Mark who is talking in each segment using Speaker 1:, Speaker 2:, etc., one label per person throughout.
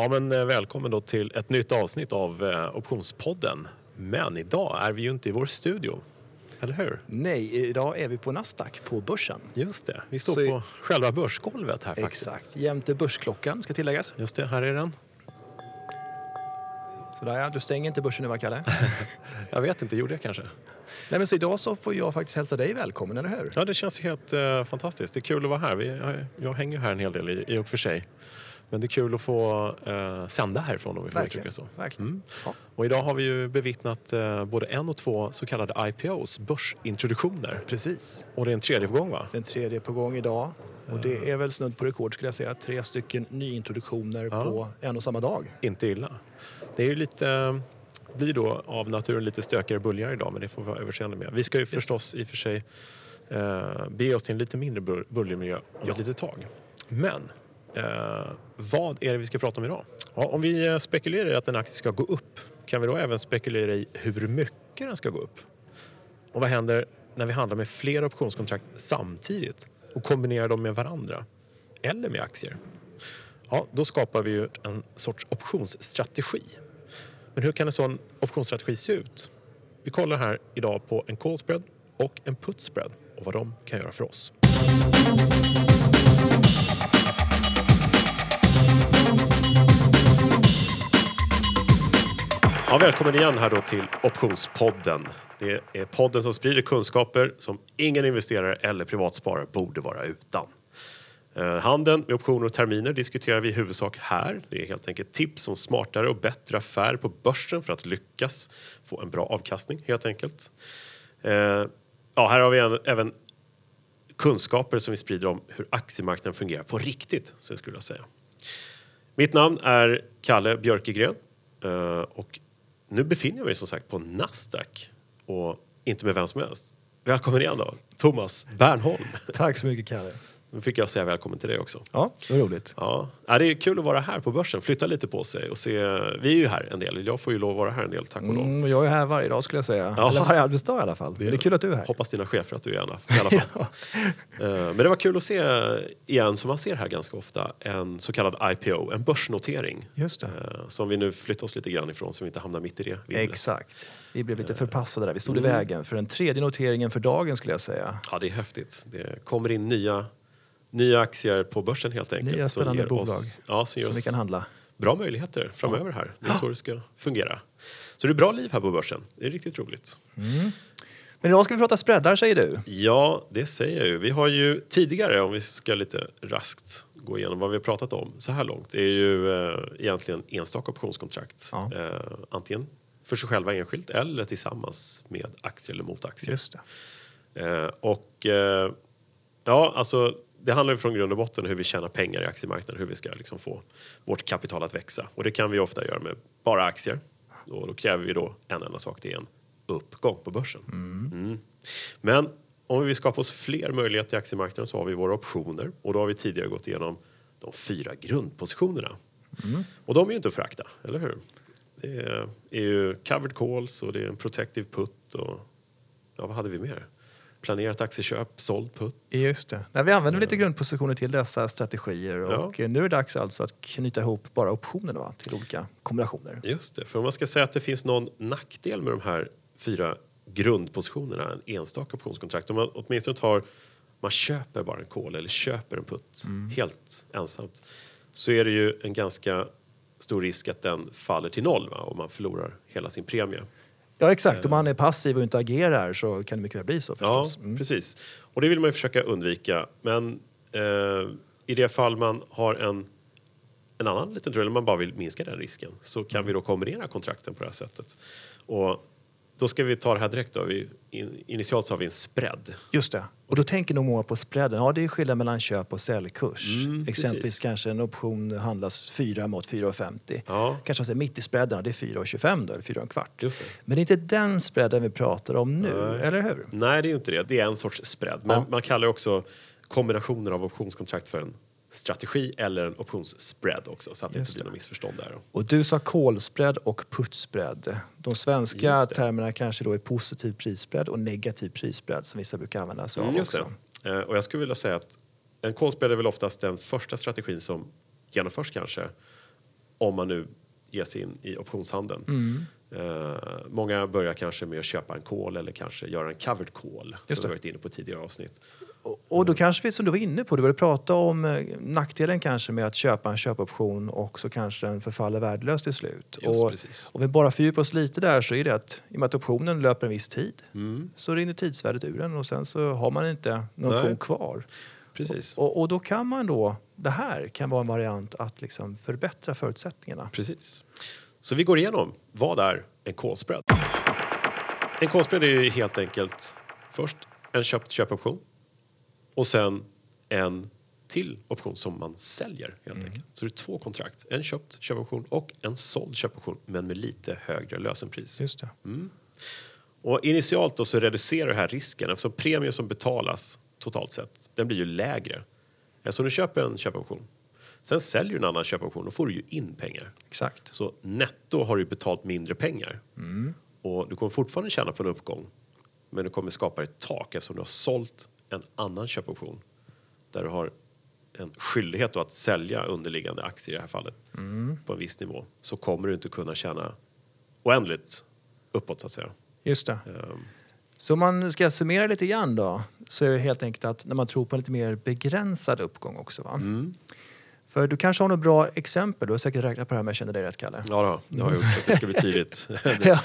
Speaker 1: Ja, men eh, välkommen då till ett nytt avsnitt av eh, Optionspodden. Men idag är vi ju inte i vår studio, eller hur?
Speaker 2: Nej, idag är vi på Nasdaq på börsen.
Speaker 1: Just det, vi står
Speaker 2: Så-
Speaker 1: på själva börsgolvet här faktiskt.
Speaker 2: Exakt, jämte börsklockan ska tilläggas.
Speaker 1: Just det, här är den.
Speaker 2: Sådär ja, du stänger inte börsen nu va Kalle?
Speaker 1: Jag vet inte, gjorde jag kanske?
Speaker 2: Nej men så idag så får jag faktiskt hälsa dig välkommen, eller hur?
Speaker 1: Ja, det känns ju helt eh, fantastiskt. Det är kul att vara här. Vi, jag, jag hänger här en hel del i, i och för sig. Men det är kul att få eh, sända härifrån om vi får uttrycka så.
Speaker 2: Verkligen.
Speaker 1: Mm.
Speaker 2: Ja.
Speaker 1: Och idag har vi ju bevittnat eh, både en och två så kallade IPOs, börsintroduktioner.
Speaker 2: Precis.
Speaker 1: Och det är en tredje på gång va?
Speaker 2: Den tredje på gång idag. Och det är väl snudd på rekord skulle jag säga. Tre stycken nyintroduktioner
Speaker 1: Ja.
Speaker 2: på en och samma dag.
Speaker 1: Inte illa. Det är ju lite, eh, blir då av naturen lite stökigare bulligare idag men det får vi ha överseende med. Vi ska ju förstås i och för sig eh, bege oss till en lite mindre bull- om
Speaker 2: Ja.
Speaker 1: ett litet tag. Men eh, vad är det vi ska prata om idag? Ja, om vi eh, spekulerar i att en aktie ska gå upp kan vi då även spekulera i hur mycket den ska gå upp? Och vad händer när vi handlar med flera optionskontrakt samtidigt och kombinerar dem med varandra? Eller med aktier? Ja, då skapar vi ju en sorts optionsstrategi. Men hur kan en sån optionsstrategi se ut? Vi kollar här idag på en call spread och en put spread och vad de kan göra för oss. Ja, välkommen igen här då till Optionspodden. Det är podden som sprider kunskaper som ingen investerare eller privatsparare borde vara utan. Eh, handeln med optioner och terminer diskuterar vi i huvudsak här. Det är helt enkelt tips om smartare och bättre affärer på börsen för att lyckas få en bra avkastning helt enkelt. Eh, ja, här har vi även kunskaper som vi sprider om hur aktiemarknaden fungerar på riktigt, så jag skulle jag säga. Mitt namn är Kalle Björkegren eh, och nu befinner jag mig som sagt på Nasdaq och inte med vem som helst. Välkommen igen då, Thomas Bernholm.
Speaker 2: Tack så mycket Kalle.
Speaker 1: Nu fick jag säga välkommen till dig också.
Speaker 2: Ja, det var roligt.
Speaker 1: Ja, ja, det är kul att vara här på börsen, flytta lite på sig och se. Vi är ju här en del, jag får ju lov att vara här en del tack och lov.
Speaker 2: Mm, jag är här varje dag skulle jag säga.
Speaker 1: Ja.
Speaker 2: Eller varje arbetsdag i alla fall. Det är, det är kul att du är här.
Speaker 1: Hoppas dina chefer att du är alla, i alla fall. Eh, Men det var kul att se igen, som man ser här ganska ofta, en så kallad IPO, en börsnotering.
Speaker 2: Just det.
Speaker 1: eh, Som vi nu flyttar oss lite grann ifrån så vi inte hamnar mitt i det vimlet.
Speaker 2: Exakt. Vi blev lite förpassade där. Vi stod
Speaker 1: Mm.
Speaker 2: i vägen för den tredje noteringen för dagen skulle jag säga.
Speaker 1: Ja, det är häftigt. Det kommer in nya, nya aktier på börsen helt enkelt.
Speaker 2: Nya spännande bolag
Speaker 1: Oss, ja, som
Speaker 2: Som vi kan handla.
Speaker 1: bra möjligheter framöver här. Det är så det ska fungera. Så det är bra liv här på börsen. Det är riktigt roligt.
Speaker 2: Men idag ska vi prata spreadar säger du.
Speaker 1: Ja, det säger jag ju. Vi har ju tidigare, om vi ska lite raskt gå igenom vad vi har pratat om så här långt, är ju eh, egentligen enstaka optionskontrakt.
Speaker 2: Ja.
Speaker 1: Eh, antingen för sig själva enskilt eller tillsammans med aktier eller mot aktier.
Speaker 2: Just.
Speaker 1: Eh, och eh, ja, alltså det handlar från grund och botten hur vi tjänar pengar i aktiemarknaden, hur vi ska liksom få vårt kapital att växa. Och det kan vi ofta göra med bara aktier. Och då kräver vi då en enda sak, det är en uppgång på börsen. Mm. Men om vi vill skapa oss fler möjligheter i aktiemarknaden så har vi våra optioner och då har vi tidigare gått igenom de fyra grundpositionerna. Och de är ju inte att förakta, eller hur? Det är, är ju covered calls och det är en protective put och ja, vad hade vi mer? Planerat aktieköp, såld put.
Speaker 2: Just det. Nej, vi använder lite grundpositioner till dessa strategier och eh, nu är det dags alltså att knyta ihop bara optionerna va, till olika kombinationer.
Speaker 1: Just det, för om man ska säga att det finns någon nackdel med de här fyra grundpositionerna, en enstaka optionskontrakt, om man åtminstone tar, man köper bara en call eller köper en put helt ensamt, så är det ju en ganska stor risk att den faller till noll va? och man förlorar hela sin premie.
Speaker 2: Ja exakt, om man är passiv och inte agerar så kan det mycket väl bli så
Speaker 1: Ja,
Speaker 2: förstås. Mm.
Speaker 1: precis. Och det vill man ju försöka undvika. Men eh, i det fall man har en, en annan liten trull, eller man bara vill minska den risken, så kan vi då kombinera kontrakten på det här sättet. Och då ska vi ta det här direkt då. Vi, in, initialt så har vi en spread.
Speaker 2: Just det. Och då tänker nog många på spreaden. Ja, det är skillnad mellan köp och säljkurs.
Speaker 1: Mm,
Speaker 2: Exempelvis
Speaker 1: precis.
Speaker 2: kanske en option handlas 4 mot 4,50.
Speaker 1: Ja,
Speaker 2: Kanske man säger mitt i spreaden, det är 4,25 då, eller 4 och en kvart.
Speaker 1: just det.
Speaker 2: Men det är inte den spreaden vi pratar om nu,
Speaker 1: Nej.
Speaker 2: eller hur?
Speaker 1: Nej, det är ju inte det. Det är en sorts spread. Men
Speaker 2: Ja.
Speaker 1: man kallar också kombinationer av optionskontrakt för en strategi eller en optionsspread också, så att det
Speaker 2: Just
Speaker 1: inte blir något missförstånd där.
Speaker 2: Och du sa call-spread och put-spread. De svenska termerna kanske då är positiv prisspread och negativ prisspread som vissa brukar använda sig av
Speaker 1: Mm,
Speaker 2: också.
Speaker 1: det. Eh, och jag skulle vilja säga att en call spread är väl oftast den första strategin som genomförs kanske om man nu ger sig in i optionshandeln. Eh, många börjar kanske med att köpa en call eller kanske göra en covered call
Speaker 2: Just
Speaker 1: som
Speaker 2: det.
Speaker 1: vi varit inne på tidigare avsnitt.
Speaker 2: Och, då kanske vi, som du var inne på, du började prata om eh, nackdelen kanske med att köpa en köpoption och så kanske den förfaller värdelös till slut.
Speaker 1: Just
Speaker 2: och
Speaker 1: precis.
Speaker 2: om vi bara fördjupar oss lite där så är det att i och med att optionen löper en viss tid
Speaker 1: Mm,
Speaker 2: så rinner tidsvärdet ur den och sen så har man inte någon option kvar.
Speaker 1: precis.
Speaker 2: Och, och då kan man då, det här kan vara en variant att liksom förbättra förutsättningarna.
Speaker 1: Precis. Så vi går igenom vad är en call spread? En call spread är ju helt enkelt först en köpt köpoption och sen en till option som man säljer helt enkelt. Så det är två kontrakt, en köpt köpoption och en såld köpoption men med lite högre lösenpris.
Speaker 2: Just det.
Speaker 1: Och initialt då så reducerar det här risken eftersom premien som betalas totalt sett, den blir ju lägre. Så du köper en köpoption, sen säljer du en annan köpoption, då får du ju in pengar.
Speaker 2: Exakt.
Speaker 1: Så netto har du betalat mindre pengar.
Speaker 2: Mm.
Speaker 1: Och du kommer fortfarande tjäna på en uppgång. Men du kommer skapa ett tak eftersom du har sålt en annan köpoption. Där du har en skyldighet att sälja underliggande aktier i det här fallet.
Speaker 2: Mm.
Speaker 1: På en viss nivå. Så kommer du inte kunna tjäna oändligt uppåt så att säga.
Speaker 2: Just det.
Speaker 1: Ehm,
Speaker 2: Så om man ska summera lite grann då så är det helt enkelt att när man tror på en lite mer begränsad uppgång också. Va?
Speaker 1: Mm.
Speaker 2: För du kanske har något bra exempel, du har säkert räknat på det här med Jag känner dig rätt Kalle.
Speaker 1: Ja, då, det har jag gjort så att det ska bli tydligt.
Speaker 2: Ja.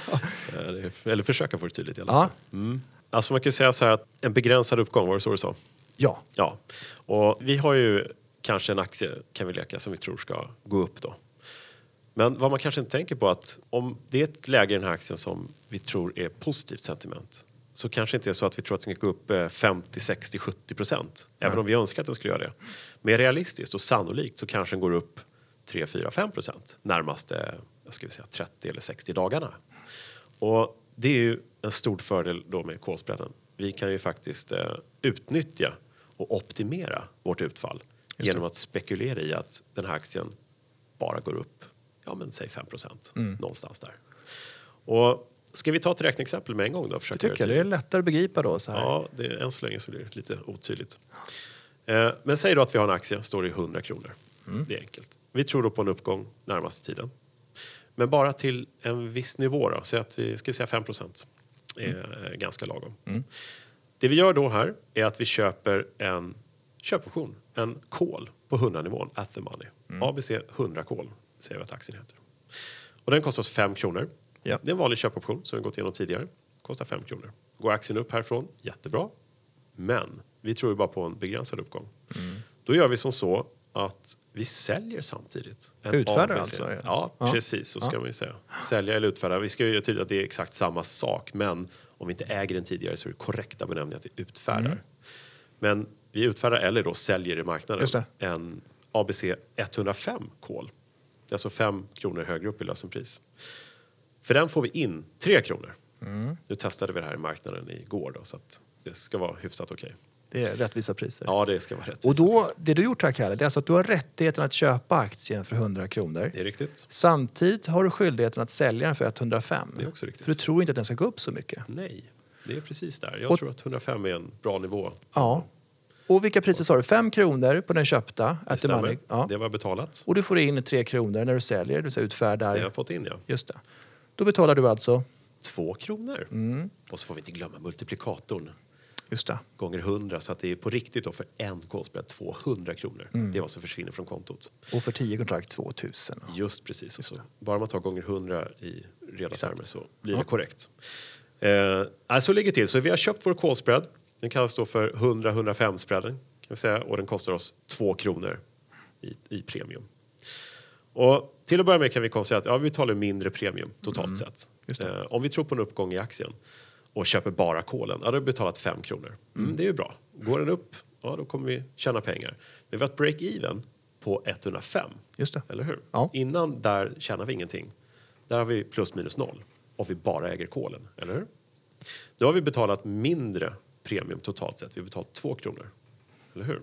Speaker 1: Eller försöka få det tydligt i alla
Speaker 2: Ja.
Speaker 1: fall. Mm. Alltså man kan säga så här att en begränsad uppgång, var det så du sa?
Speaker 2: ja,
Speaker 1: Ja, och vi har ju kanske en aktie kan vi leka som vi tror ska gå upp då. Men vad man kanske inte tänker på att om det är ett läge i den här aktien som vi tror är positivt sentiment så kanske inte är så att vi tror att den ska gå upp eh, 50, 60, 70 procent. Även om vi önskar att den skulle göra det. Mer realistiskt och sannolikt så kanske den går upp 3, 4, 5 procent närmaste jag ska säga, 30 eller 60 dagarna. Och det är ju en stor fördel då med kolspreaden. Vi kan ju faktiskt eh, utnyttja och optimera vårt utfall genom att spekulera i att den här aktien bara går upp, ja men säg 5 procent,
Speaker 2: Mm.
Speaker 1: någonstans där. Och ska vi ta ett räkneexempel med en gång då?
Speaker 2: det tycker jag. Det är lättare att begripa då. Så här.
Speaker 1: Ja, det, än så länge så blir det lite otydligt. Eh, men säg då att vi har en aktie, står i 100 kronor.
Speaker 2: Mm.
Speaker 1: Det är enkelt. Vi tror då på en uppgång närmaste tiden. Men bara till en viss nivå då, säg att vi ska säga 5 procent. Är
Speaker 2: Mm.
Speaker 1: ganska lagom. Det vi gör då här är att vi köper en köpoption, en call på 100-nivån, at the money.
Speaker 2: Mm.
Speaker 1: ABC 100 call säger vi att aktien heter. Och den kostar oss 5 kronor.
Speaker 2: Ja.
Speaker 1: Det är en vanlig köpoption som vi gått igenom tidigare. Kostar 5 kronor. Går aktien upp härifrån, jättebra. Men vi tror ju bara på en begränsad uppgång.
Speaker 2: Mm.
Speaker 1: Då gör vi som så att vi säljer samtidigt. En
Speaker 2: Utfärdar alltså, ja.
Speaker 1: Ja, precis så ska
Speaker 2: Ja.
Speaker 1: man ju säga. Sälja eller utfärda. Vi ska ju göra tydligt att det är exakt samma sak. Men om vi inte äger den tidigare så är det korrekta benämningen att vi utfärdar.
Speaker 2: Mm.
Speaker 1: Men vi utfärdar eller då säljer i marknaden en ABC 105 kol. Alltså 5 kronor högre upp i lösenpris. För den får vi in 3 kronor.
Speaker 2: Mm.
Speaker 1: Nu testade vi det här i marknaden igår då, så att det ska vara hyfsat okej.
Speaker 2: Det är rättvisa priser.
Speaker 1: Ja, det ska vara rätt.
Speaker 2: Och då, det du gjort här Kalle, det är alltså att du har rättigheten att köpa aktien för 100 kronor.
Speaker 1: Det är riktigt.
Speaker 2: Samtidigt har du skyldigheten att sälja den för 105.
Speaker 1: Det är också riktigt.
Speaker 2: För du tror inte att den ska gå upp så mycket.
Speaker 1: Nej, det är precis där. Jag
Speaker 2: Och-
Speaker 1: tror att 105 är en bra nivå.
Speaker 2: Ja. Och vilka priser sa du? 5 kronor på den köpta,
Speaker 1: Det stämmer.
Speaker 2: Ja.
Speaker 1: Det var betalat.
Speaker 2: Och du får in 3 kronor när du säljer, det vill säga utfärdar.
Speaker 1: Det har jag fått in, ja.
Speaker 2: Just det. Då betalar du alltså,
Speaker 1: Två kronor.
Speaker 2: Mm.
Speaker 1: Och så får vi inte glömma multiplikatorn
Speaker 2: just det.
Speaker 1: gånger 100 så att det är på riktigt då för en kolspread 200 kronor.
Speaker 2: Mm.
Speaker 1: Det är vad som försvinner från kontot.
Speaker 2: Och för 10 kontrakt 2000.
Speaker 1: Just precis. Och så. Bara man tar gånger 100 i reda termer så blir
Speaker 2: Ja.
Speaker 1: det korrekt. Eh, alltså ligger till. Så vi har köpt vår kolspread. Den kallas då för 100-105 spreaden kan vi säga och den kostar oss 2 kronor i, i premium. Och till att börja med kan vi konstatera att ja, vi betalar mindre premium totalt sett.
Speaker 2: Mm. Just det.
Speaker 1: Eh, om vi tror på en uppgång i aktien och köper bara kolen, ja, då har vi betalat 5 kronor. Mm, det är ju bra. Går den upp, ja, då kommer vi tjäna pengar. Men vi har ett break-even på 105.
Speaker 2: Just det.
Speaker 1: Eller hur?
Speaker 2: Ja.
Speaker 1: Innan där tjänar vi ingenting. Där har vi plus minus noll. Och vi bara äger kolen. Eller hur? Då har vi betalat mindre premium totalt sett. Vi har betalat två kronor. Eller hur?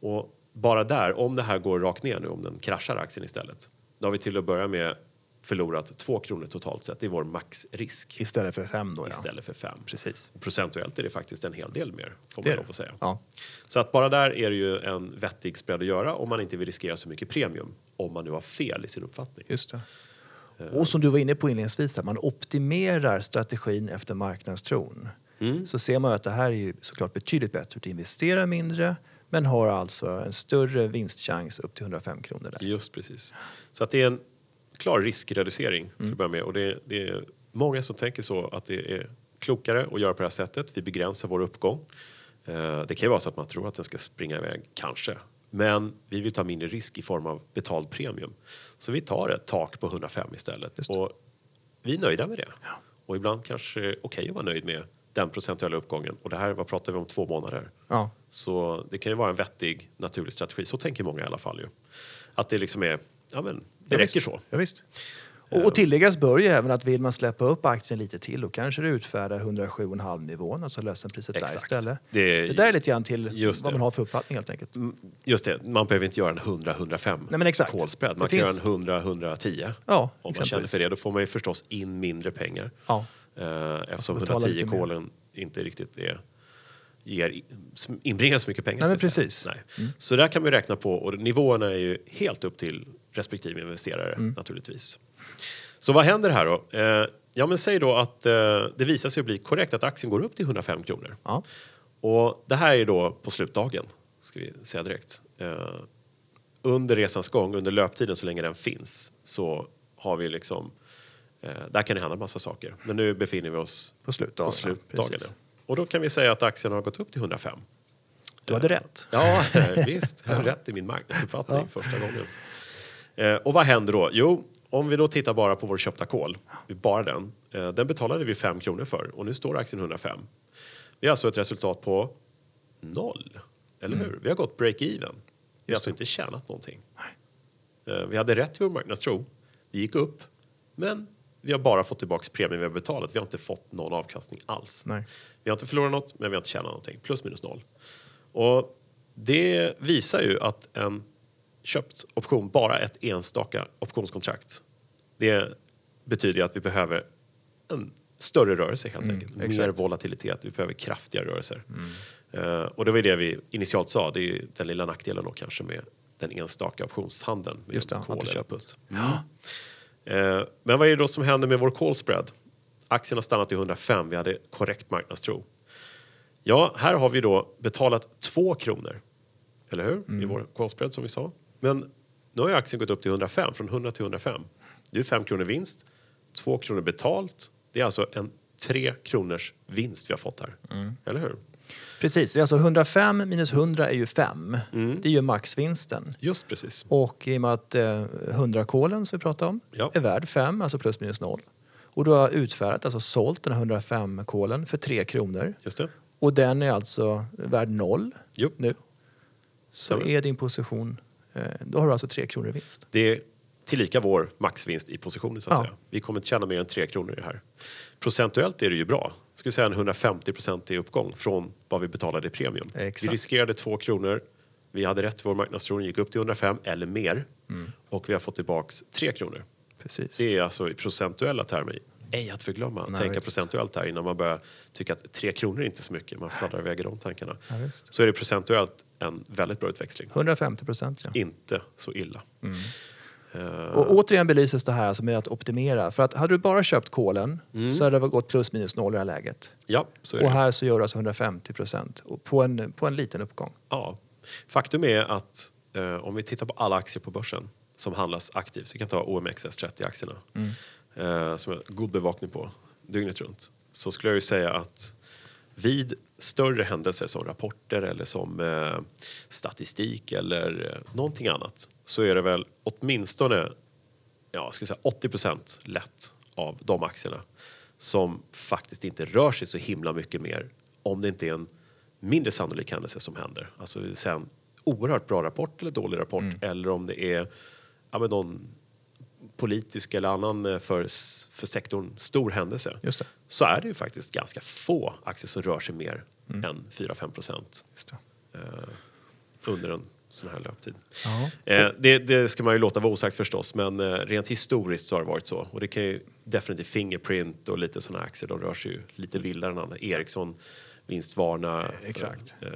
Speaker 1: Och bara där, om det här går rakt ner nu, om den kraschar aktien istället. Då har vi till att börja med förlorat 2 kronor totalt sett. Det är vår maxrisk
Speaker 2: Istället för fem då ja.
Speaker 1: istället för 5.
Speaker 2: Precis.
Speaker 1: Procentuellt är det faktiskt en hel del mer, får
Speaker 2: Det
Speaker 1: man
Speaker 2: det.
Speaker 1: att säga.
Speaker 2: Ja.
Speaker 1: Så att bara där är det ju en vettig spread att göra om man inte vill riskera så mycket premium. Om man nu har fel i sin uppfattning.
Speaker 2: Just det. Och som du var inne på inledningsvis, där, man optimerar strategin efter marknadstron. Så ser man att det här är ju såklart betydligt bättre. Du investerar mindre men har alltså en större vinstchans upp till 105 kronor där.
Speaker 1: Just precis. Så att det är en klar riskreducering till att börja med. Och det, det är många som tänker så att det är klokare att göra på det här sättet. Vi begränsar vår uppgång. Eh, Det kan ju vara så att man tror att den ska springa iväg, kanske. Men vi vill ta mindre risk i form av betald premium. Så vi tar ett tak på 105 istället. Och vi är nöjda med det. Och ibland kanske det är okej att vara nöjd med den procentuella uppgången. Och det här, vad pratar vi om, två månader?
Speaker 2: Ja,
Speaker 1: Så det kan ju vara en vettig naturlig strategi. Så tänker många i alla fall ju. Att det liksom är, ja men det
Speaker 2: Ja,
Speaker 1: räcker
Speaker 2: visst.
Speaker 1: så.
Speaker 2: ja visst. Och, och tilläggas bör ju även att vill man släppa upp aktien lite till då kanske det utfärdar 107,5 nivån, alltså lösenpriset där
Speaker 1: Exakt.
Speaker 2: istället.
Speaker 1: Det-
Speaker 2: Det, där är lite grann till vad
Speaker 1: det.
Speaker 2: man har för uppfattning helt enkelt.
Speaker 1: Just det, man behöver inte göra en 100-105
Speaker 2: Nej, men exakt.
Speaker 1: call spread. Man
Speaker 2: Det
Speaker 1: kan
Speaker 2: finns-
Speaker 1: göra en 100-110
Speaker 2: Ja,
Speaker 1: om man känner för det. Då får man ju förstås in mindre pengar.
Speaker 2: Ja.
Speaker 1: Eh, eftersom
Speaker 2: betala lite
Speaker 1: 110
Speaker 2: mer.
Speaker 1: callen inte riktigt är, ger, inbringar så mycket pengar.
Speaker 2: Nej, precis. Mm.
Speaker 1: Nej. Så där kan vi räkna på och nivåerna är ju helt upp till respektive investerare
Speaker 2: Mm.
Speaker 1: naturligtvis. Så vad händer här då? Eh, ja men säg då att eh, det visar sig bli korrekt att aktien går upp till 105 kronor.
Speaker 2: Ja.
Speaker 1: Och det här är då på slutdagen, ska vi säga direkt. Eh, under resans gång, under löptiden så länge den finns, så har vi liksom... Eh, där kan det hända massa saker. Men nu befinner vi oss
Speaker 2: På slutdagen.
Speaker 1: på slutdagen. Ja. Och då kan vi säga att aktien har gått upp till 105.
Speaker 2: Du hade rätt.
Speaker 1: Ja, visst. Jag har rätt i min marknadsuppfattning första gången. Eh, och vad händer då? Jo, om vi då tittar bara på vår köpta kol, bara den. Eh, den betalade vi 5 kronor för och nu står aktien 105. Vi har alltså ett resultat på noll, eller hur? Vi har gått break-even. Vi har alltså inte tjänat någonting. Eh, vi hade rätt i vår marknadstro. Det gick upp, men vi har bara fått tillbaka premien vi har betalat. Vi har inte fått någon avkastning alls.
Speaker 2: Nej.
Speaker 1: Vi har inte förlorat något, men vi har inte tjänat någonting. Plus minus noll. Och det visar ju att en köpt option, bara ett enstaka optionskontrakt, det betyder att vi behöver en större rörelse helt enkelt. Mer
Speaker 2: exakt.
Speaker 1: volatilitet, vi behöver kraftiga rörelser. Eh, och det var det vi initialt sa, det är den lilla nackdelen då kanske med den enstaka optionshandeln med
Speaker 2: Just det,
Speaker 1: call eller put. Eh, men vad är det då som händer med vår call spread? Aktien har stannat i 105, vi hade korrekt marknadstro. Ja, här har vi då betalat 2 kronor, eller hur? I vår call spread som vi sa. Men nu har ju aktien gått upp till 105, från 100 till 105. Det är 5 kronor vinst, 2 kronor betalt. Det är alltså en 3 kronors vinst vi har fått här. Eller hur?
Speaker 2: Precis, det är alltså 105 minus 100 är ju 5.
Speaker 1: Mm.
Speaker 2: Det är ju maxvinsten.
Speaker 1: Just precis.
Speaker 2: Och i och med att eh, 100-kolen som vi pratade om
Speaker 1: Ja.
Speaker 2: är värd 5, alltså plus minus 0. Och du har utfärdat, alltså sålt den här 105-kolen för 3 kronor.
Speaker 1: Just det.
Speaker 2: Och den är alltså värd 0
Speaker 1: Jo.
Speaker 2: nu. Så
Speaker 1: Stämmer.
Speaker 2: är din position, eh, då har du alltså 3 kronor i vinst.
Speaker 1: Det är tillika vår maxvinst i positionen så att
Speaker 2: Ja.
Speaker 1: säga. Vi kommer inte tjäna mer än 3 kronor i det här. Procentuellt är det ju bra. Skulle säga en 150% i uppgång från vad vi betalade i premium.
Speaker 2: Exakt.
Speaker 1: Vi riskerade 2 kronor. Vi hade rätt vår marknadstro, den gick upp till 105 eller mer.
Speaker 2: Mm.
Speaker 1: Och vi har fått tillbaks 3 kronor.
Speaker 2: Precis.
Speaker 1: Det är alltså i procentuella termer. Ej att förglömma.
Speaker 2: Nej,
Speaker 1: Tänka
Speaker 2: visst.
Speaker 1: procentuellt här innan man börjar tycka att 3 kronor är inte så mycket. Man fladdrar iväg i de tankarna.
Speaker 2: Ja.
Speaker 1: Så är det procentuellt en väldigt bra utväxling.
Speaker 2: 150 procent, ja.
Speaker 1: Inte så illa. Eh,
Speaker 2: Och återigen belyses det här alltså med att optimera. För att hade du bara köpt kolen så hade det gått plus minus noll i det här läget.
Speaker 1: ja, så är
Speaker 2: Och
Speaker 1: det.
Speaker 2: här så gör du alltså 150 procent på en, på en liten uppgång.
Speaker 1: Ja. Faktum är att eh, om vi tittar på alla aktier på börsen som handlas aktivt, vi kan ta OMXS30-aktierna eh, som jag har god bevakning på dygnet runt, så skulle jag ju säga att vid större händelser som rapporter eller som eh, statistik eller eh, någonting annat så är det väl åtminstone ja, ska säga 80% lätt av de aktierna som faktiskt inte rör sig så himla mycket mer om det inte är en mindre sannolik händelse som händer. Alltså det vill säga en oerhört bra rapport eller dålig rapport eller om det är ja, men någon politisk eller annan eh, för, för sektorn stor händelse så är det ju faktiskt ganska få aktier som rör sig mer mm. än 4-5 procent eh, under en sån här löptid. Eh, det, det, ska man ju låta vara osagt förstås, men eh, rent historiskt så har det varit så. Och det kan ju definitivt Fingerprint och lite sådana aktier, de rör sig ju lite vildare än andra. Ericsson, vinstvarna.
Speaker 2: Exakt.
Speaker 1: Eh,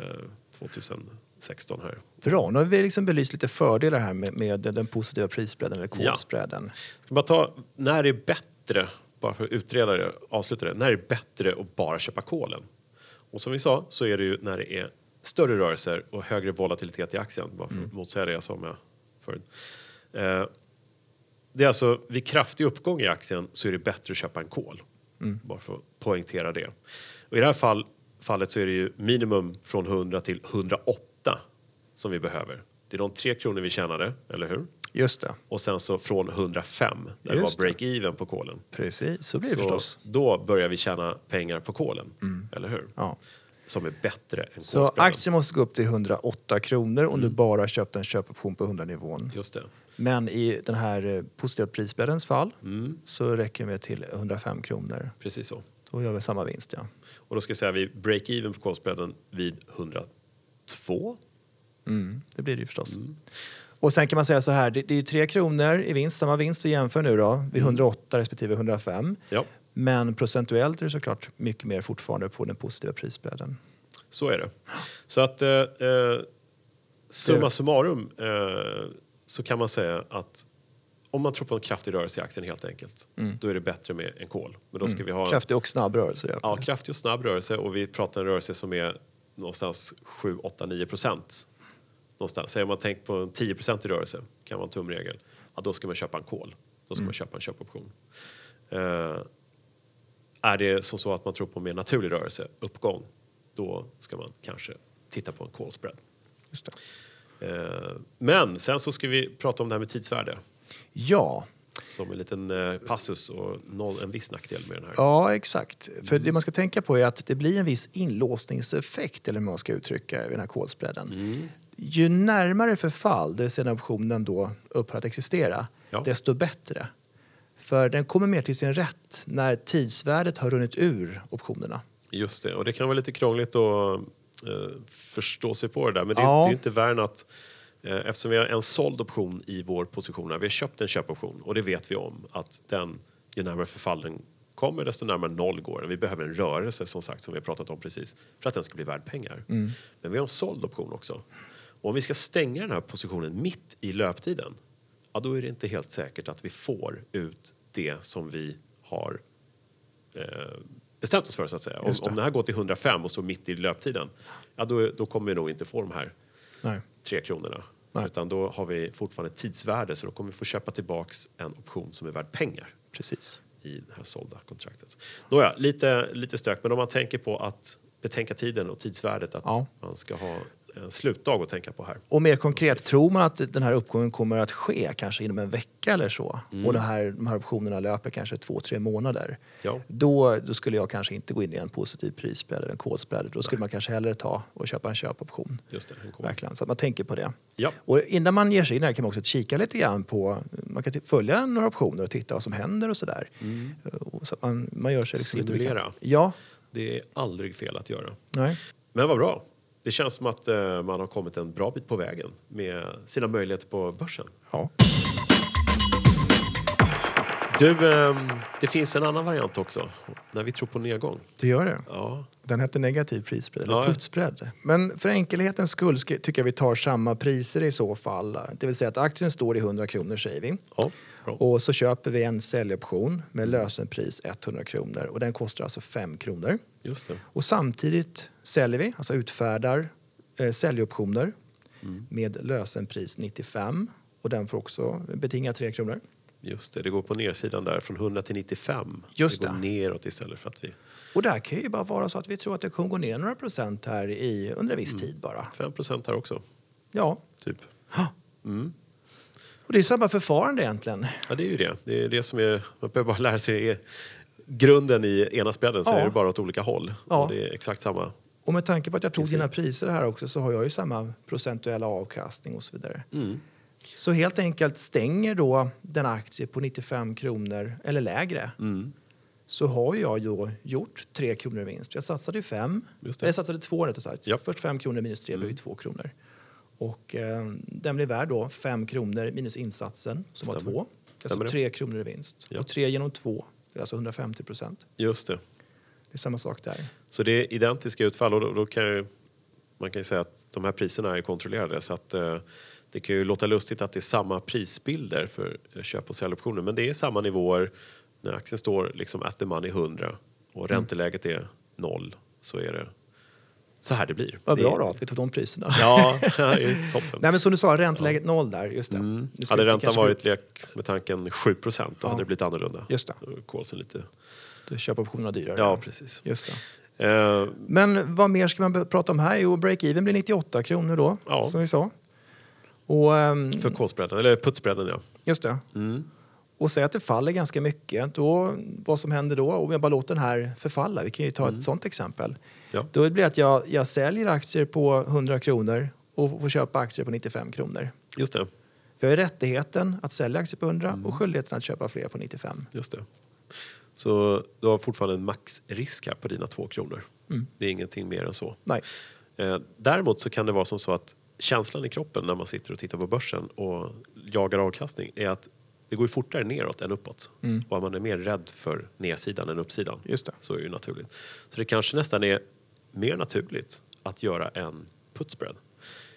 Speaker 1: 2000 16 här.
Speaker 2: Bra, nu har vi liksom belyst lite fördelar här med, med den positiva prisbredden eller kursbredden. Ja.
Speaker 1: Ska bara ta, när är bättre, bara för att utreda det, avsluta det, när är bättre att bara köpa kolen? Och som vi sa så är det ju när det är större rörelser och högre volatilitet i aktien, bara för att mm. motsäga det jag sa med förut. Eh, det är alltså vid kraftig uppgång i aktien så är det bättre att köpa en kol. Mm. Bara för att poängtera det. Och I det här fall, fallet så är det ju minimum från 100 till 180 som vi behöver. Det är de tre kronor vi tjänade, eller hur?
Speaker 2: Just det,
Speaker 1: Och sen så från 105, där det
Speaker 2: Just
Speaker 1: var break-even på kolen.
Speaker 2: precis. Så blir det
Speaker 1: Så
Speaker 2: förstås.
Speaker 1: då börjar vi tjäna pengar på kolen, eller hur?
Speaker 2: Ja.
Speaker 1: Som är bättre än
Speaker 2: Så aktien måste gå upp till 108 kronor om du bara köpt en köpoption på 100-nivån.
Speaker 1: Just det.
Speaker 2: Men i den här eh, positiva prisbreddens fall
Speaker 1: Mm,
Speaker 2: så räcker det med till 105 kronor.
Speaker 1: precis så.
Speaker 2: Då gör vi samma vinst, ja.
Speaker 1: Och då ska jag säga vi break-even på kolspreaden vid 102.
Speaker 2: Mm, det blir det ju förstås. Och sen kan man säga så här, det, det är ju 3 kronor i vinst, samma vinst vi jämför nu då, vid 108 respektive 105.
Speaker 1: Ja,
Speaker 2: Men procentuellt är det såklart mycket mer fortfarande på den positiva prisbredden.
Speaker 1: så är det. Så att eh, eh, summa summarum eh, så kan man säga att om man tror på en kraftig rörelse i aktien helt enkelt, då är det bättre med en kol. Men då ska vi ha en
Speaker 2: Kraftig och snabb rörelse. Ja.
Speaker 1: Ja, kraftig och snabb rörelse och vi pratar en rörelse som är någonstans 7, 8, 9 procent. Någonstans. Säger man tänk på en 10 procent i rörelse, kan vara en tumregel, ja, då ska man köpa en kol. Då ska man köpa en köpoption. Eh, är det som så att man tror på mer naturlig rörelse, uppgång, då ska man kanske titta på en call spread. Eh, men sen så ska vi prata om det här med tidsvärde
Speaker 2: ja,
Speaker 1: som en liten eh, passus och noll, en viss nackdel med den här.
Speaker 2: Ja, exakt. För det man ska tänka på är att det blir en viss inlåsningseffekt, eller hur man ska uttrycka vid den här kolspreaden.
Speaker 1: Mm.
Speaker 2: Ju närmare förfall, det vill säga när optionen då upphör att existera,
Speaker 1: Ja.
Speaker 2: desto bättre. För den kommer mer till sin rätt när tidsvärdet har runnit ur optionerna.
Speaker 1: Just det, och det kan vara lite krångligt att eh, förstå sig på det där. Men det,
Speaker 2: Ja.
Speaker 1: det är inte att eh, eftersom vi har en såld option i vår position, vi har köpt en köpoption och det vet vi om att den, ju närmare förfallen kommer desto närmare noll går den. Vi behöver en rörelse som sagt som vi har pratat om precis för att den ska bli värd pengar.
Speaker 2: Mm.
Speaker 1: Men vi har en såld option också. Och om vi ska stänga den här positionen mitt i löptiden, ja då är det inte helt säkert att vi får ut det som vi har eh, bestämt oss för så att säga. Om,
Speaker 2: det.
Speaker 1: om det här går till 105 och står mitt i löptiden, ja då, då kommer vi nog inte få de här
Speaker 2: Nej.
Speaker 1: tre kronorna.
Speaker 2: Nej.
Speaker 1: Utan då har vi fortfarande tidsvärde så då kommer vi få köpa tillbaks en option som är värd pengar
Speaker 2: Precis.
Speaker 1: i det här sålda kontraktet. Nåja, lite, lite stök, men om man tänker på att betänka tiden och tidsvärdet, att
Speaker 2: Ja.
Speaker 1: man ska ha en slutdag att tänka på här.
Speaker 2: Och mer konkret, tror man att den här uppgången kommer att ske kanske inom en vecka eller så och det här, de här optionerna löper kanske två, tre månader.
Speaker 1: Ja.
Speaker 2: Då, då skulle jag kanske inte gå in i en positiv prisspread eller en kolspread. Då skulle man kanske hellre ta och köpa en köpoption.
Speaker 1: Just det, en.
Speaker 2: Verkligen, så att man tänker på det.
Speaker 1: Ja.
Speaker 2: Och innan man ger sig in här kan man också kika lite grann på, man kan följa några optioner och titta vad som händer och sådär. Och Så att man, man gör sig liksom
Speaker 1: Simulera.
Speaker 2: Ja,
Speaker 1: Det är aldrig fel att göra.
Speaker 2: nej.
Speaker 1: Men vad bra. Det känns som att eh, man har kommit en bra bit på vägen med sina möjligheter på börsen.
Speaker 2: Ja.
Speaker 1: Du, ehm, det finns en annan variant också, när vi tror på nedgång.
Speaker 2: Det gör det.
Speaker 1: Ja,
Speaker 2: Den hette negativ prisspread, eller
Speaker 1: Ja,
Speaker 2: putspread. Men för enkelhetens skull ska, tycker jag vi tar samma priser i så fall. Det vill säga att aktien står i 100 kronor säger vi.
Speaker 1: ja.
Speaker 2: Och så köper vi en säljoption med lösenpris 100 kronor och den kostar alltså 5 kronor.
Speaker 1: Just det.
Speaker 2: Och samtidigt säljer vi, alltså utfärdar eh, säljoptioner
Speaker 1: Mm.
Speaker 2: med lösenpris 95 och den får också betinga 3 kronor.
Speaker 1: Just det, det går på nersidan där från 100 till 95.
Speaker 2: Just
Speaker 1: det går
Speaker 2: det.
Speaker 1: neråt istället för att vi...
Speaker 2: Och där kan ju bara vara så att vi tror att det kommer gå ner några procent här i, under en viss tid bara.
Speaker 1: 5 procent här också,
Speaker 2: Ja,
Speaker 1: typ.
Speaker 2: och det är samma förfarande egentligen.
Speaker 1: Ja, det är ju det. Det är det som är... Man behöver bara lära sig är grunden i ena spreaden så
Speaker 2: Ja.
Speaker 1: är det bara åt olika håll.
Speaker 2: Ja.
Speaker 1: Och det är exakt samma.
Speaker 2: Och med tanke på att jag tog dina priser här också så har jag ju samma procentuella avkastning och så vidare.
Speaker 1: Mm.
Speaker 2: Så helt enkelt stänger då den aktie på 95 kronor eller lägre
Speaker 1: Mm.
Speaker 2: så har jag då gjort 3 kronor i vinst. Jag satsade 5,
Speaker 1: Just det.
Speaker 2: eller jag satsade 2 rättare sagt.
Speaker 1: Ja. Mm.
Speaker 2: Först 5 kronor minus 3 blir ju 2 kronor. Och eh, den blir värd då 5 kronor minus insatsen som var
Speaker 1: Stämmer.
Speaker 2: 2. Är
Speaker 1: Stämmer
Speaker 2: alltså
Speaker 1: det.
Speaker 2: 3 kronor i vinst.
Speaker 1: Ja.
Speaker 2: Och 3 genom 2 det är alltså 150 procent.
Speaker 1: Just det.
Speaker 2: Det är samma sak där.
Speaker 1: Så det är identiska utfall och då, då kan ju, man kan ju säga att de här priserna är kontrollerade så att eh, det kan ju låta lustigt att det är samma prisbilder för köp och säljoptioner men det är samma nivåer när aktien står liksom at the money 100 och
Speaker 2: Mm.
Speaker 1: ränteläget är noll så är det så här det blir.
Speaker 2: Vad bra
Speaker 1: är-
Speaker 2: då att vi tog de priserna.
Speaker 1: Ja, det är toppen.
Speaker 2: Nej men som du sa, ränteläget noll där. Just det.
Speaker 1: Mm. Hade räntan varit lek med tanken 7 då
Speaker 2: Ja.
Speaker 1: hade det blivit annorlunda.
Speaker 2: Just det.
Speaker 1: Då är Kolsen lite...
Speaker 2: Du köper optionerna dyrare.
Speaker 1: Ja, precis.
Speaker 2: Just det.
Speaker 1: Eh,
Speaker 2: Men vad mer ska man prata om här? Jo, break-even blir 98 kronor då,
Speaker 1: Ja.
Speaker 2: som vi sa. Och, ehm,
Speaker 1: för kolspreaden, eller putspreaden ja.
Speaker 2: just det.
Speaker 1: Mm.
Speaker 2: Och säg att det faller ganska mycket. Då, vad som händer då, om jag bara låter den här förfalla, vi kan ju ta ett sånt exempel.
Speaker 1: Mm. Ja.
Speaker 2: Då blir det att jag, jag säljer aktier på 100 kronor och får köpa aktier på 95 kronor.
Speaker 1: Just det.
Speaker 2: För jag har rättigheten att sälja aktier på 100
Speaker 1: Mm.
Speaker 2: och skyldigheten att köpa fler på 95.
Speaker 1: Just det. Så du har fortfarande en maxrisk här på dina två kronor.
Speaker 2: Mm.
Speaker 1: Det är ingenting mer än så.
Speaker 2: Nej.
Speaker 1: Eh, däremot så kan det vara som så att känslan i kroppen när man sitter och tittar på börsen och jagar avkastning är att det går ju fortare neråt än uppåt.
Speaker 2: Mm.
Speaker 1: Och man är mer rädd för nedsidan än uppsidan.
Speaker 2: Just det.
Speaker 1: Så är det ju naturligt. Så det kanske nästan är mer naturligt att göra en putspread.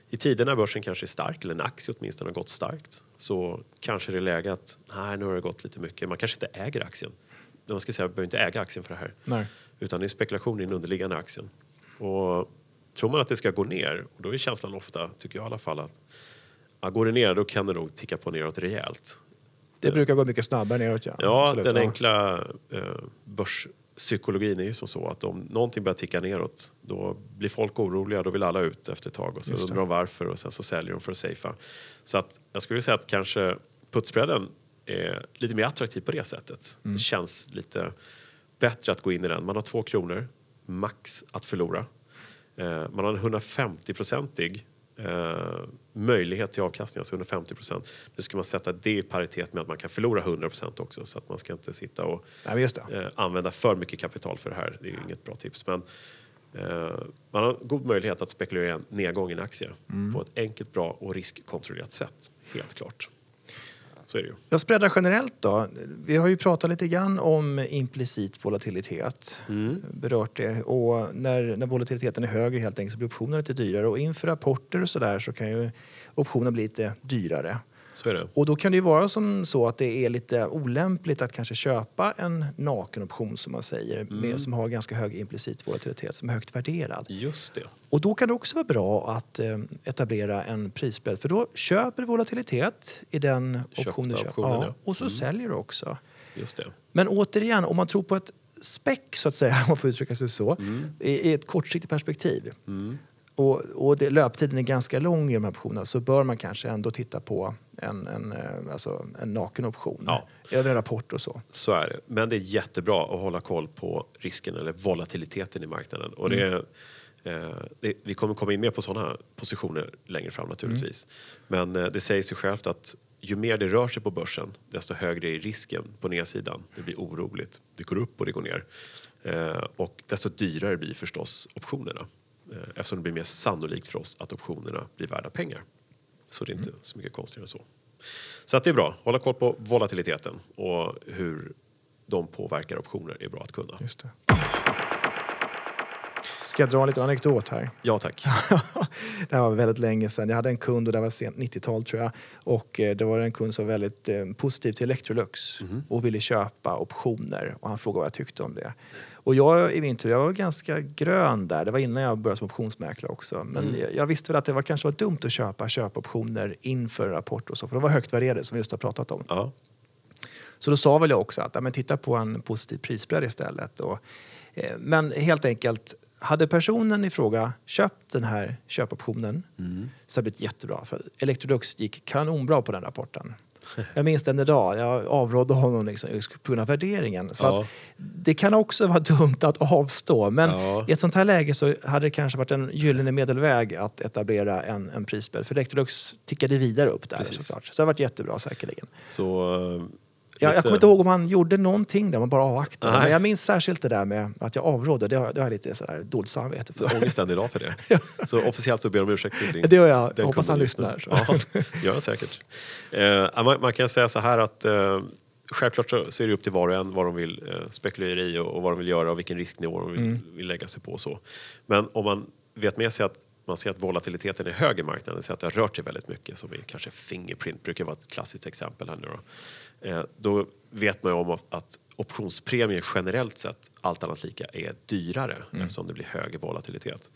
Speaker 1: I tider när börsen kanske är stark, eller en aktie åtminstone har gått starkt, så kanske det är läge att nej, nu har det gått lite mycket. Man kanske inte äger aktien. Man ska säga, man behöver inte äga aktien för det här.
Speaker 2: Nej.
Speaker 1: Utan det är spekulation i den underliggande aktien. Och tror man att det ska gå ner, och då är känslan ofta, tycker jag i alla fall, att ja, går det ner då kan det nog ticka på neråt rejält.
Speaker 2: Det brukar gå mycket snabbare neråt. Ja,
Speaker 1: Ja,
Speaker 2: Absolut,
Speaker 1: den
Speaker 2: ja.
Speaker 1: enkla eh, börspsykologin är ju som så att om någonting börjar ticka neråt då blir folk oroliga, då vill alla ut efter ett tag och så
Speaker 2: Just
Speaker 1: undrar de varför och sen så säljer de för att safea. Så att jag skulle säga att kanske putspreaden är lite mer attraktiv på det sättet.
Speaker 2: Mm.
Speaker 1: Det känns lite bättre att gå in i den. Man har två kronor max att förlora. Eh, man har en 150-procentig eh, möjlighet till avkastning, alltså 150 procent. Nu ska man sätta det i paritet med att man kan förlora 100 procent också så att man ska inte sitta och
Speaker 2: Nej,
Speaker 1: eh, använda för mycket kapital för det här. Det är ju inget bra tips. Men eh, man har god möjlighet att spekulera i en nedgång i en aktie på ett enkelt, bra och riskkontrollerat sätt. Helt klart. Så är det ju.
Speaker 2: Jag spreadar generellt då. Vi har ju pratat lite grann om implicit volatilitet. Berört det. Och när, när volatiliteten är högre helt enkelt så blir optionerna lite dyrare. Och inför rapporter och sådär så kan ju optionerna bli lite dyrare. Och då kan det ju vara som så att det är lite olämpligt att kanske köpa en nakenoption som man säger, med, som har ganska hög implicit volatilitet, som är högt värderad.
Speaker 1: Just det.
Speaker 2: Och då kan det också vara bra att eh, etablera en prisbredd för då köper du volatilitet i den
Speaker 1: Köpta
Speaker 2: option du köper.
Speaker 1: optionen,
Speaker 2: Ja, och så säljer du också.
Speaker 1: Just det.
Speaker 2: Men återigen, om man tror på ett späck så att säga, om man får uttrycka sig så,
Speaker 1: Mm.
Speaker 2: i, i ett kortsiktigt perspektiv och, och det, löptiden är ganska lång i de här optionerna så bör man kanske ändå titta på en, en, eh, alltså en naken option
Speaker 1: Ja.
Speaker 2: över en rapport och så.
Speaker 1: Så är det. Men det är jättebra att hålla koll på risken eller volatiliteten i marknaden. Och det,
Speaker 2: Mm.
Speaker 1: eh, det, vi kommer komma in mer på sådana positioner längre fram naturligtvis.
Speaker 2: Mm.
Speaker 1: Men eh, det säger sig självt att ju mer det rör sig på börsen desto högre är risken på nedsidan. Det blir oroligt. Det går upp och det går ner. Eh, och desto dyrare blir förstås optionerna. Eh, eftersom det blir mer sannolikt för oss att optionerna blir värda pengar. Så det är inte
Speaker 2: Mm.
Speaker 1: så mycket konstigare än så. Så att det är bra. Hålla koll på volatiliteten och hur de påverkar optioner är bra att kunna.
Speaker 2: Just det. Ska jag dra en liten anekdot här?
Speaker 1: Ja tack.
Speaker 2: det här var väldigt länge sedan. Jag hade en kund och det var sent 90-tal tror jag. Och eh, det var en kund som var väldigt eh, positiv till Electrolux och ville köpa optioner. Och han frågade vad jag tyckte om det. Och jag i min tur, jag var ganska grön där. Det var innan jag började som optionsmäklare också. Men jag, jag visste väl att det var, kanske var dumt att köpa köpoptioner inför rapport och så. För de var högt värderade som vi just har pratat om.
Speaker 1: Ja.
Speaker 2: Så då sa väl jag också att ja, men titta på en positiv prisbredd istället. Och, eh, men helt enkelt, hade personen i fråga köpt den här köpoptionen så hade det blivit jättebra. För Electrolux gick kanonbra på den rapporten. Jag minns den idag. Jag avrådde honom liksom, på grund av värderingen. Så
Speaker 1: Ja.
Speaker 2: att det kan också vara dumt att avstå. Men
Speaker 1: Ja.
Speaker 2: i ett sånt här läge så hade det kanske varit en gyllene medelväg att etablera en, en prisbredd. För Electrolux tickade vidare upp där
Speaker 1: Precis.
Speaker 2: såklart. Så det har varit jättebra säkerligen.
Speaker 1: Så
Speaker 2: Jag, jag kommer inte ihåg om han gjorde någonting där, man bara avvaktade.
Speaker 1: Nej.
Speaker 2: Men jag minns särskilt det där med att jag avrådde. Det har, det har jag lite sådär dåligt samvete
Speaker 1: Du har
Speaker 2: för.
Speaker 1: ångest än idag för det. Så officiellt så ber om ursäkt till din
Speaker 2: Det gör jag.
Speaker 1: den
Speaker 2: Hoppas han lyssnar.
Speaker 1: Ja, gör han säkert. Eh, man, man kan säga så här att eh, självklart så, så är det upp till var och en vad de vill eh, spekulera i och, och vad de vill göra och vilken risknivå de vill,
Speaker 2: Mm.
Speaker 1: vill lägga sig på. Och så. Men om man vet med sig att man ser att volatiliteten är hög i marknaden, så att det har rört sig väldigt mycket, som i kanske Fingerprint brukar vara ett klassiskt exempel här nu då. Eh, då vet man ju om att optionspremier generellt sett, allt annat lika, är dyrare eftersom det blir högre volatilitet.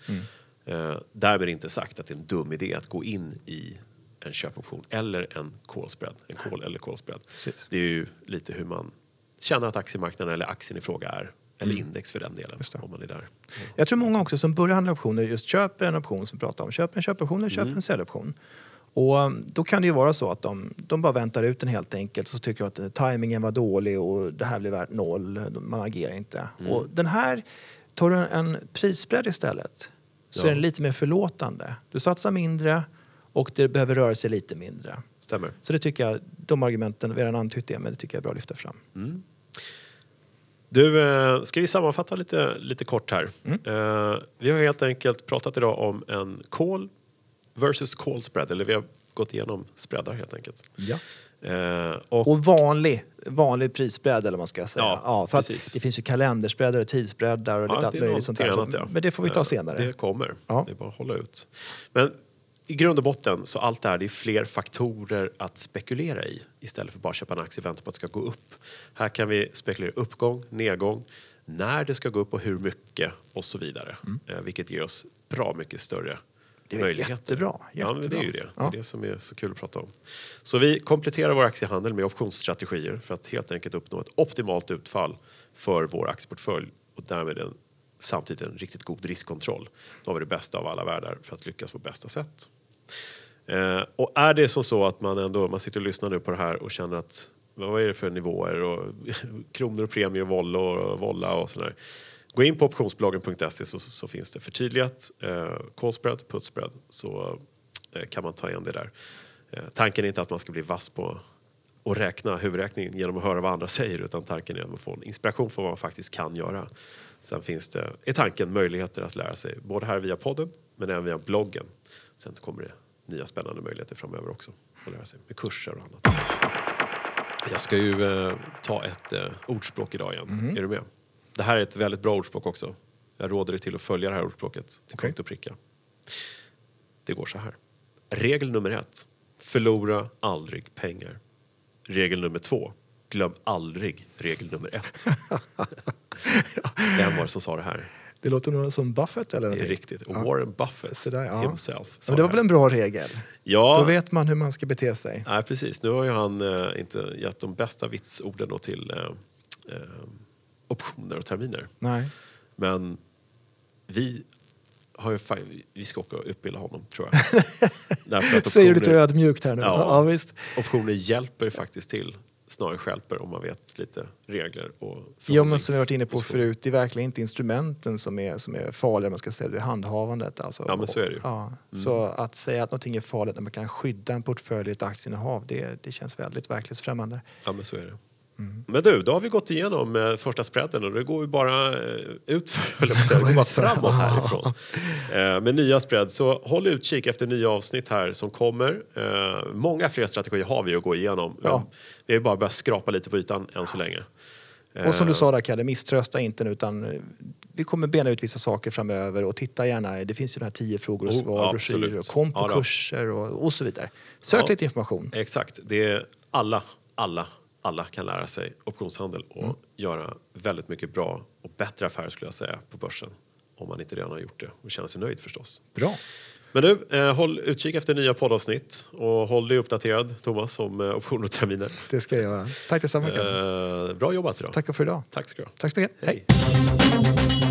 Speaker 1: Eh, därmed inte sagt att det är en dum idé att gå in i en köpoption eller en call spread. En call eller call spread.
Speaker 2: Precis.
Speaker 1: Det är ju lite hur man känner att aktiemarknaden eller aktien i fråga är. Eller index för den delen, om man är där.
Speaker 2: Jag tror många också som börjar handla optioner just köper en option som pratar om. Köper en köpoption eller köper en säljoption. Och då kan det ju vara så att de, de bara väntar ut den helt enkelt och så tycker de att eh, tajmingen var dålig och det här blir värt noll. Man agerar inte. Och den här, tar du en, prisspread istället så
Speaker 1: Ja.
Speaker 2: är den lite mer förlåtande. Du satsar mindre och det behöver röra sig lite mindre.
Speaker 1: Stämmer.
Speaker 2: Så det tycker jag, de argumenten, vi har redan antytt det, men det tycker jag är bra att lyfta fram.
Speaker 1: Du, eh, ska vi sammanfatta lite, lite kort här?
Speaker 2: Mm.
Speaker 1: Eh, vi har helt enkelt pratat idag om en call versus call spread, eller vi har gått igenom spreadar helt enkelt.
Speaker 2: Ja.
Speaker 1: Eh, och,
Speaker 2: Och vanlig, vanlig prisspread eller vad man ska säga.
Speaker 1: Ja,
Speaker 2: för att
Speaker 1: precis.
Speaker 2: det finns ju kalenderspreadar och tidsspreadar och lite
Speaker 1: Ja,
Speaker 2: allt
Speaker 1: det är
Speaker 2: möjligt sånt där.
Speaker 1: annat, ja.
Speaker 2: Men det får vi ta
Speaker 1: Eh,
Speaker 2: senare.
Speaker 1: Det kommer.
Speaker 2: Ja.
Speaker 1: Det är bara att hålla ut. Men i grund och botten så allt det här, det är fler faktorer att spekulera i istället för bara köpa en aktie och vänta på att det ska gå upp. Här kan vi spekulera uppgång, nedgång, när det ska gå upp och hur mycket och så vidare. Eh, vilket ger oss bra mycket större
Speaker 2: Mm. Det är
Speaker 1: möjligheter.
Speaker 2: jättebra,
Speaker 1: Ja, men det är ju det.
Speaker 2: jättebra.
Speaker 1: Det är
Speaker 2: Ja.
Speaker 1: det som är så kul att prata om. Så vi kompletterar vår aktiehandel med optionsstrategier för att helt enkelt uppnå ett optimalt utfall för vår aktieportfölj och därmed en, samtidigt en riktigt god riskkontroll. Då har vi det bästa av alla världar för att lyckas på bästa sätt. Eh, och är det som så att man ändå man sitter och lyssnar nu på det här och känner att vad är det för nivåer och kronor och premie och volla och, volla och sådär. Gå in på optionsbloggen.se så, så finns det förtydligat eh, call spread, put spread så eh, kan man ta igen det där. Eh, tanken är inte att man ska bli vass på att räkna huvudräkningen genom att höra vad andra säger utan tanken är att man får en inspiration för vad man faktiskt kan göra. Sen finns det, är tanken möjligheter att lära sig både här via podden men även via bloggen. Sen kommer det nya spännande möjligheter framöver också att lära sig med kurser och annat. Jag ska ju eh, ta ett eh, ordspråk idag igen. Är du med? Det här är ett väldigt bra ordspråk också. Jag råder dig till att följa det här ordspråket till
Speaker 2: Okej.
Speaker 1: punkt och pricka. Det går så här. Regel nummer ett. Förlora aldrig pengar. Regel nummer två. Glöm aldrig regel nummer ett. Vem var det som sa det här?
Speaker 2: Det låter nog som Buffett eller
Speaker 1: Det är
Speaker 2: någonting.
Speaker 1: riktigt. Warren Buffett
Speaker 2: Så där, ja.
Speaker 1: himself.
Speaker 2: Men det var väl en bra regel?
Speaker 1: Ja,
Speaker 2: Då vet man hur man ska bete sig.
Speaker 1: Nej, precis. Nu har ju han eh, inte gett de bästa vitsorden då till eh, eh, optioner och terminer.
Speaker 2: Nej.
Speaker 1: Men vi, har ju, vi ska åka och utbilda honom, tror jag. Därför att
Speaker 2: Säger du lite ödmjukt här nu?
Speaker 1: Ja.
Speaker 2: Ja, visst.
Speaker 1: Optioner hjälper faktiskt till snarare stjälper om man vet lite regler och
Speaker 2: Ja, men som vi varit inne på förut, det är verkligen inte instrumenten som är, som är farliga, man ska säga, det är handhavandet. Alltså.
Speaker 1: Ja, men så är det ju.
Speaker 2: Ja.
Speaker 1: Mm.
Speaker 2: Så att säga att någonting är farligt när man kan skydda en portfölj, ett aktieinnehav, det, det känns väldigt verkligsfrämmande.
Speaker 1: Ja, men så är det.
Speaker 2: Mm.
Speaker 1: Men du, då har vi gått igenom eh, första spreaden och det går ju bara eh, utför, säga. Det går bara framåt härifrån. Eh, med nya spread, så håll utkik efter nya avsnitt här som kommer. Många fler strategier har vi att gå igenom.
Speaker 2: Ja.
Speaker 1: Vi har bara börjat skrapa lite på ytan än så länge.
Speaker 2: Och som du sa där Kalle, misströsta inte nu utan vi kommer bena ut vissa saker framöver och titta gärna, det finns ju de här tio frågor och
Speaker 1: Oh,
Speaker 2: svar, broschyrer
Speaker 1: absolut.
Speaker 2: och kom på
Speaker 1: Ja
Speaker 2: kurser och, och så vidare. Sök
Speaker 1: Ja.
Speaker 2: lite information.
Speaker 1: Exakt, det är alla, alla, alla kan lära sig optionshandel och
Speaker 2: Mm.
Speaker 1: göra väldigt mycket bra och bättre affärer skulle jag säga på börsen. Om man inte redan har gjort det och känner sig nöjd förstås.
Speaker 2: Bra.
Speaker 1: Men du, eh, håll utkik efter nya poddavsnitt och håll dig uppdaterad Thomas om eh, optioner och terminer.
Speaker 2: Det ska jag göra. Tack detsamma.
Speaker 1: Eh, bra jobbat idag.
Speaker 2: Tack för idag.
Speaker 1: Tack ska du ha.
Speaker 2: Tack så mycket. Hej.
Speaker 1: Hej.